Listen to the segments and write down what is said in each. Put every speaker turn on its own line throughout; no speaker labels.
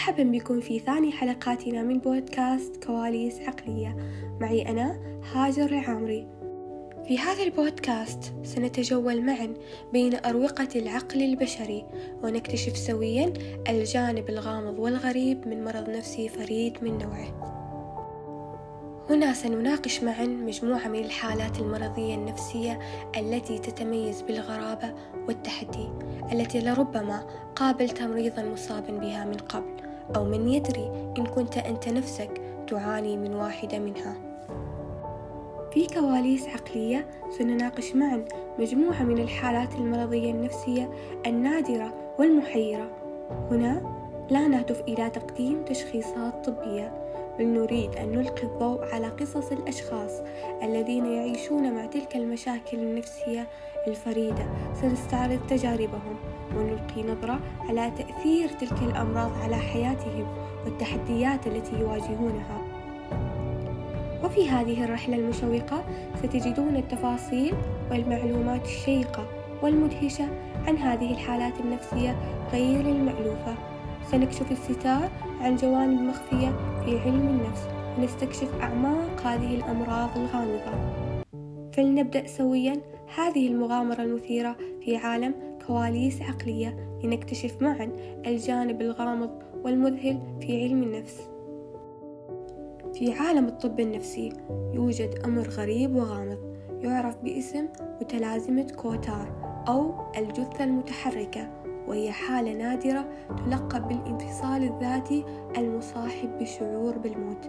مرحبا بكم في ثاني حلقاتنا من بودكاست كواليس عقلية. معي أنا هاجر العامري في هذا البودكاست سنتجول معا بين أروقة العقل البشري ونكتشف سويا الجانب الغامض والغريب من مرض نفسي فريد من نوعه. هنا سنناقش معا مجموعة من الحالات المرضية النفسية التي تتميز بالغرابة والتحدي التي لربما قابلت مريضا مصابا بها من قبل. أو من يدري إن كنت أنت نفسك تعاني من واحدة منها. في كواليس عقلية سنناقش معا مجموعة من الحالات المرضية النفسية النادرة والمحيرة. هنا لا نهدف إلى تقديم تشخيصات طبية. بل نريد أن نلقي الضوء على قصص الأشخاص الذين يعيشون مع تلك المشاكل النفسية الفريدة. سنستعرض تجاربهم ونلقي نظرة على تأثير تلك الأمراض على حياتهم والتحديات التي يواجهونها. وفي هذه الرحلة المشوقة ستجدون التفاصيل والمعلومات الشيقة والمدهشة عن هذه الحالات النفسية غير المألوفة. سنكشف الستار عن جوانب مخفية في علم النفس ونستكشف أعماق هذه الأمراض الغامضة. فلنبدأ سويا. هذه المغامرة المثيرة في عالم كواليس عقلية لنكتشف معا الجانب الغامض والمذهل في علم النفس. في عالم الطب النفسي يوجد أمر غريب وغامض يعرف باسم متلازمة كوتار أو الجثة المتحركة. وهي حالة نادرة تلقب بالانفصال الذاتي المصاحب بشعور بالموت.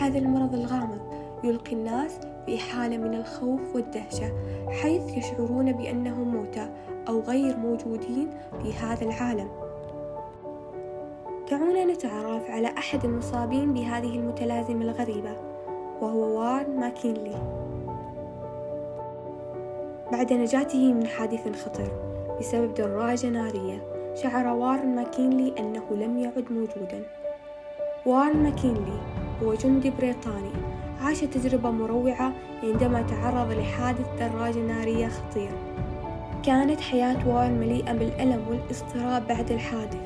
هذا المرض الغامض يلقي الناس في حالة من الخوف والدهشة حيث يشعرون بأنهم موتى أو غير موجودين في هذا العالم. دعونا نتعرف على أحد المصابين بهذه المتلازمة الغريبة وهو وارن ماكينلي. بعد نجاته من حادث خطر بسبب دراجة نارية. شعر وارن ماكينلي أنه لم يعد موجودا. وارن ماكينلي هو جندي بريطاني عاش تجربة مروعة عندما تعرض لحادث دراجة نارية خطير كانت حياة وارن مليئة بالألم والاضطراب بعد الحادث.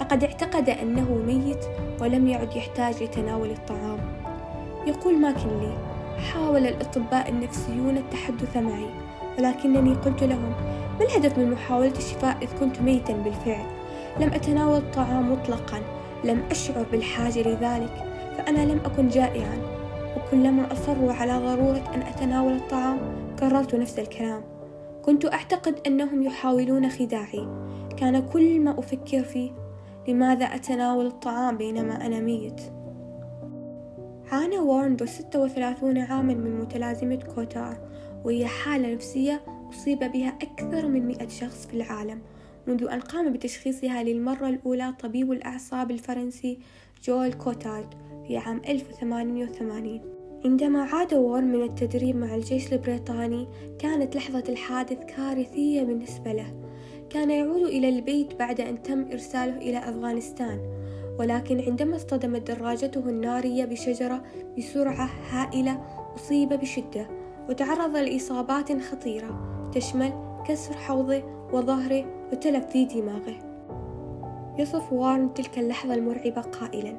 لقد اعتقد أنه ميت ولم يعد يحتاج لتناول الطعام. يقول ماكنلي حاول الأطباء النفسيون التحدث معي ولكنني قلت لهم ما الهدف من محاولة الشفاء إذ كنت ميتا بالفعل؟ لم أتناول الطعام مطلقا لم أشعر بالحاجة لذلك فأنا لم أكن جائعا. وكلما أصروا على ضرورة أن أتناول الطعام كررت نفس الكلام. كنت أعتقد أنهم يحاولون خداعي. كان كل ما أفكر فيه لماذا أتناول الطعام بينما أنا ميت؟ عانى وارن ذو ستة وثلاثون عاما من متلازمة كوتار وهي حالة نفسية أصيب بها أكثر من مئة شخص في العالم. منذ أن قام بتشخيصها للمرة الأولى طبيب الأعصاب الفرنسي جول كوتارد في عام 1880 عندما عاد وورن من التدريب مع الجيش البريطاني كانت لحظة الحادث كارثية بالنسبة له. كان يعود إلى البيت بعد أن تم إرساله إلى أفغانستان. ولكن عندما اصطدمت دراجته النارية بشجرة بسرعة هائلة أصيب بشدة وتعرض لإصابات خطيرة. تشمل كسر حوضه وظهره وتلف في دماغه يصف وارن تلك اللحظة المرعبة قائلا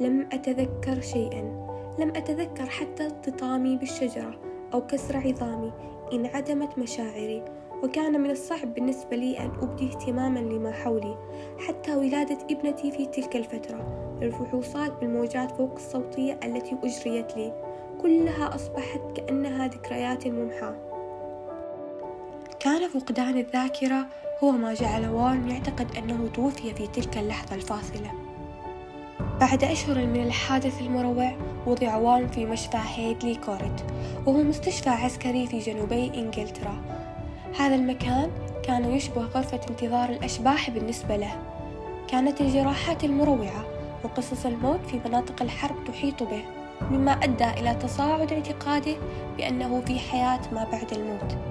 لم أتذكر شيئا لم أتذكر حتى التطامي بالشجرة أو كسر عظامي انعدمت مشاعري وكان من الصعب بالنسبة لي أن أبدي اهتماما لما حولي حتى ولادة ابنتي في تلك الفترة الفحوصات بالموجات فوق الصوتية التي أجريت لي كلها أصبحت كأنها ذكريات ممحاة. كان فقدان الذاكرة هو ما جعل وارن يعتقد أنه توفي في تلك اللحظة الفاصلة. بعد أشهر من الحادث المروع وضع وارن في مشفى هيدلي كورت وهو مستشفى عسكري في جنوبي إنجلترا. هذا المكان كان يشبه غرفة انتظار الأشباح بالنسبة له. كانت الجراحات المروعة وقصص الموت في مناطق الحرب تحيط به مما أدى إلى تصاعد اعتقاده بأنه في حياة ما بعد الموت.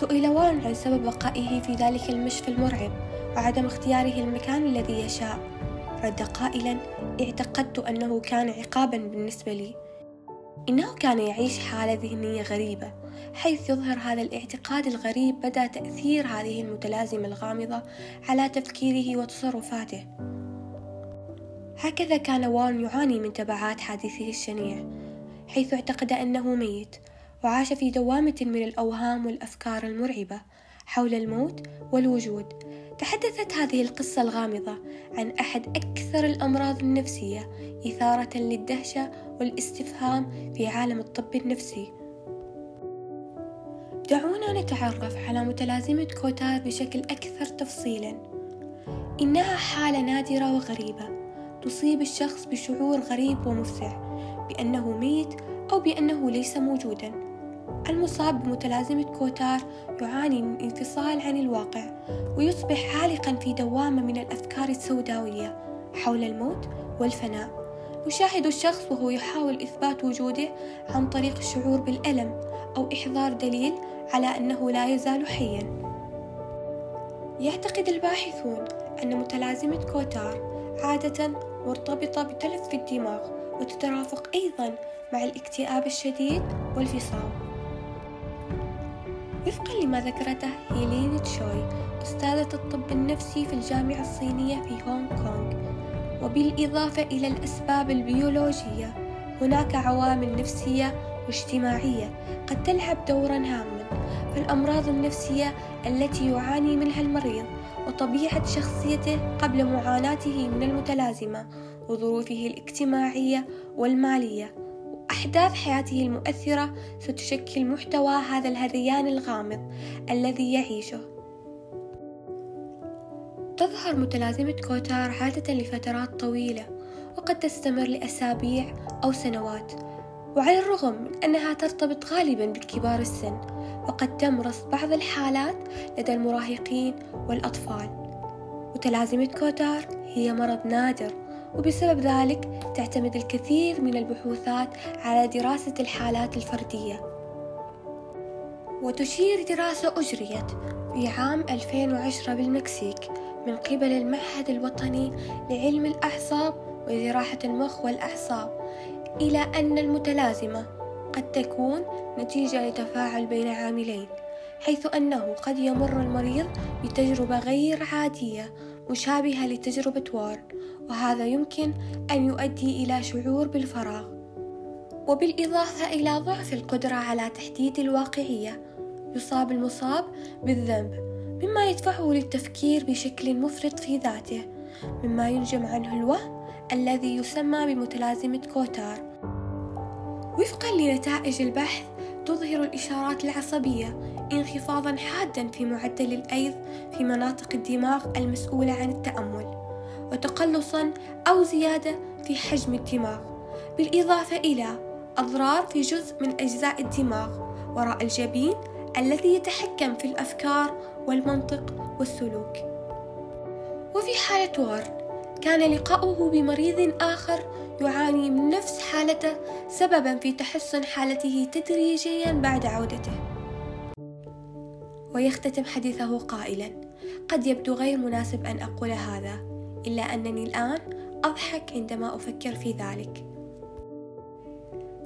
سئل وارن عن سبب بقائه في ذلك المشفى المرعب وعدم اختياره المكان الذي يشاء. رد قائلا اعتقدت أنه كان عقابا بالنسبة لي. إنه كان يعيش حالة ذهنية غريبة حيث يظهر هذا الاعتقاد الغريب مدى تأثير هذه المتلازمة الغامضة على تفكيره وتصرفاته. هكذا كان وارن يعاني من تبعات حادثه الشنيع حيث اعتقد أنه ميت. وعاش في دوامة من الأوهام والأفكار المرعبة حول الموت والوجود. تحدثت هذه القصة الغامضة عن أحد أكثر الأمراض النفسية إثارة للدهشة والاستفهام في عالم الطب النفسي. دعونا نتعرف على متلازمة كوتار بشكل أكثر تفصيلا. إنها حالة نادرة وغريبة. تصيب الشخص بشعور غريب ومفزع بأنه ميت أو بأنه ليس موجودا. المصاب بمتلازمة كوتار يعاني من انفصال عن الواقع ويصبح عالقا في دوامة من الأفكار السوداوية حول الموت والفناء. يشاهد الشخص وهو يحاول إثبات وجوده عن طريق الشعور بالألم أو إحضار دليل على أنه لا يزال حيا. يعتقد الباحثون أن متلازمة كوتار عادة مرتبطة بتلف في الدماغ وتترافق أيضا مع الاكتئاب الشديد والفصام. وفقا لما ذكرته هيلين تشوي أستاذة الطب النفسي في الجامعة الصينية في هونغ كونغ. وبالإضافة إلى الأسباب البيولوجية هناك عوامل نفسية واجتماعية قد تلعب دورا هاما. فالأمراض النفسية التي يعاني منها المريض وطبيعة شخصيته قبل معاناته من المتلازمة وظروفه الاجتماعية والمالية. وأحداث حياته المؤثرة ستشكل محتوى هذا الهذيان الغامض الذي يعيشه. تظهر متلازمة كوتار عادة لفترات طويلة وقد تستمر لأسابيع أو سنوات. وعلى الرغم من أنها ترتبط غالبا بكبار السن وقد تمرس بعض الحالات لدى المراهقين والأطفال. متلازمة كوتار هي مرض نادر وبسبب ذلك تعتمد الكثير من البحوثات على دراسة الحالات الفردية. وتشير دراسة أجريت في عام 2010 بالمكسيك من قبل المعهد الوطني لعلم الأعصاب وجراحة المخ والأعصاب إلى أن المتلازمة قد تكون نتيجة لتفاعل بين عاملين حيث أنه قد يمر المريض بتجربة غير عادية مشابهة لتجربة وارن وهذا يمكن أن يؤدي إلى شعور بالفراغ. وبالإضافة إلى ضعف القدرة على تحديد الواقعية يصاب المصاب بالذنب مما يدفعه للتفكير بشكل مفرط في ذاته مما ينجم عنه الوهم الذي يسمى بمتلازمة كوتار. وفقا لنتائج البحث تظهر الإشارات العصبية انخفاضا حادا في معدل الأيض في مناطق الدماغ المسؤولة عن التأمل. وتقلصا أو زيادة في حجم الدماغ بالإضافة إلى أضرار في جزء من أجزاء الدماغ وراء الجبين الذي يتحكم في الأفكار والمنطق والسلوك. وفي حالة وارن كان لقاؤه بمريض آخر يعاني من نفس حالته سببا في تحسن حالته تدريجيا بعد عودته. ويختتم حديثه قائلا قد يبدو غير مناسب أن أقول هذا. إلا أنني الآن أضحك عندما أفكر في ذلك.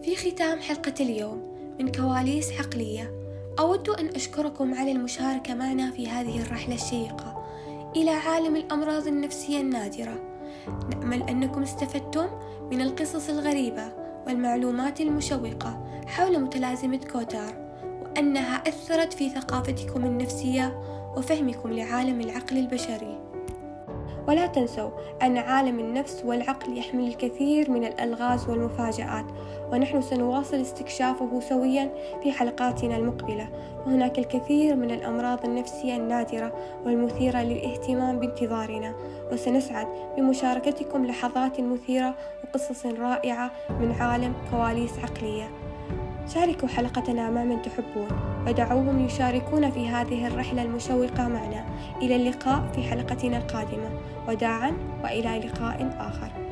في ختام حلقة اليوم من كواليس عقلية أود أن أشكركم على المشاركة معنا في هذه الرحلة الشيقة إلى عالم الأمراض النفسية النادرة. نأمل أنكم استفدتم من القصص الغريبة والمعلومات المشوقة حول متلازمة كوتار وأنها أثرت في ثقافتكم النفسية وفهمكم لعالم العقل البشري. ولا تنسوا أن عالم النفس والعقل يحمل الكثير من الألغاز والمفاجآت ونحن سنواصل استكشافه سويا في حلقاتنا المقبلة. وهناك الكثير من الأمراض النفسية النادرة والمثيرة للاهتمام بانتظارنا. وسنسعد بمشاركتكم لحظات مثيرة وقصص رائعة من عالم كواليس عقلية. شاركوا حلقتنا مع من تحبون ودعوهم يشاركون في هذه الرحلة المشوقة معنا. إلى اللقاء في حلقتنا القادمة. وداعا وإلى لقاء آخر.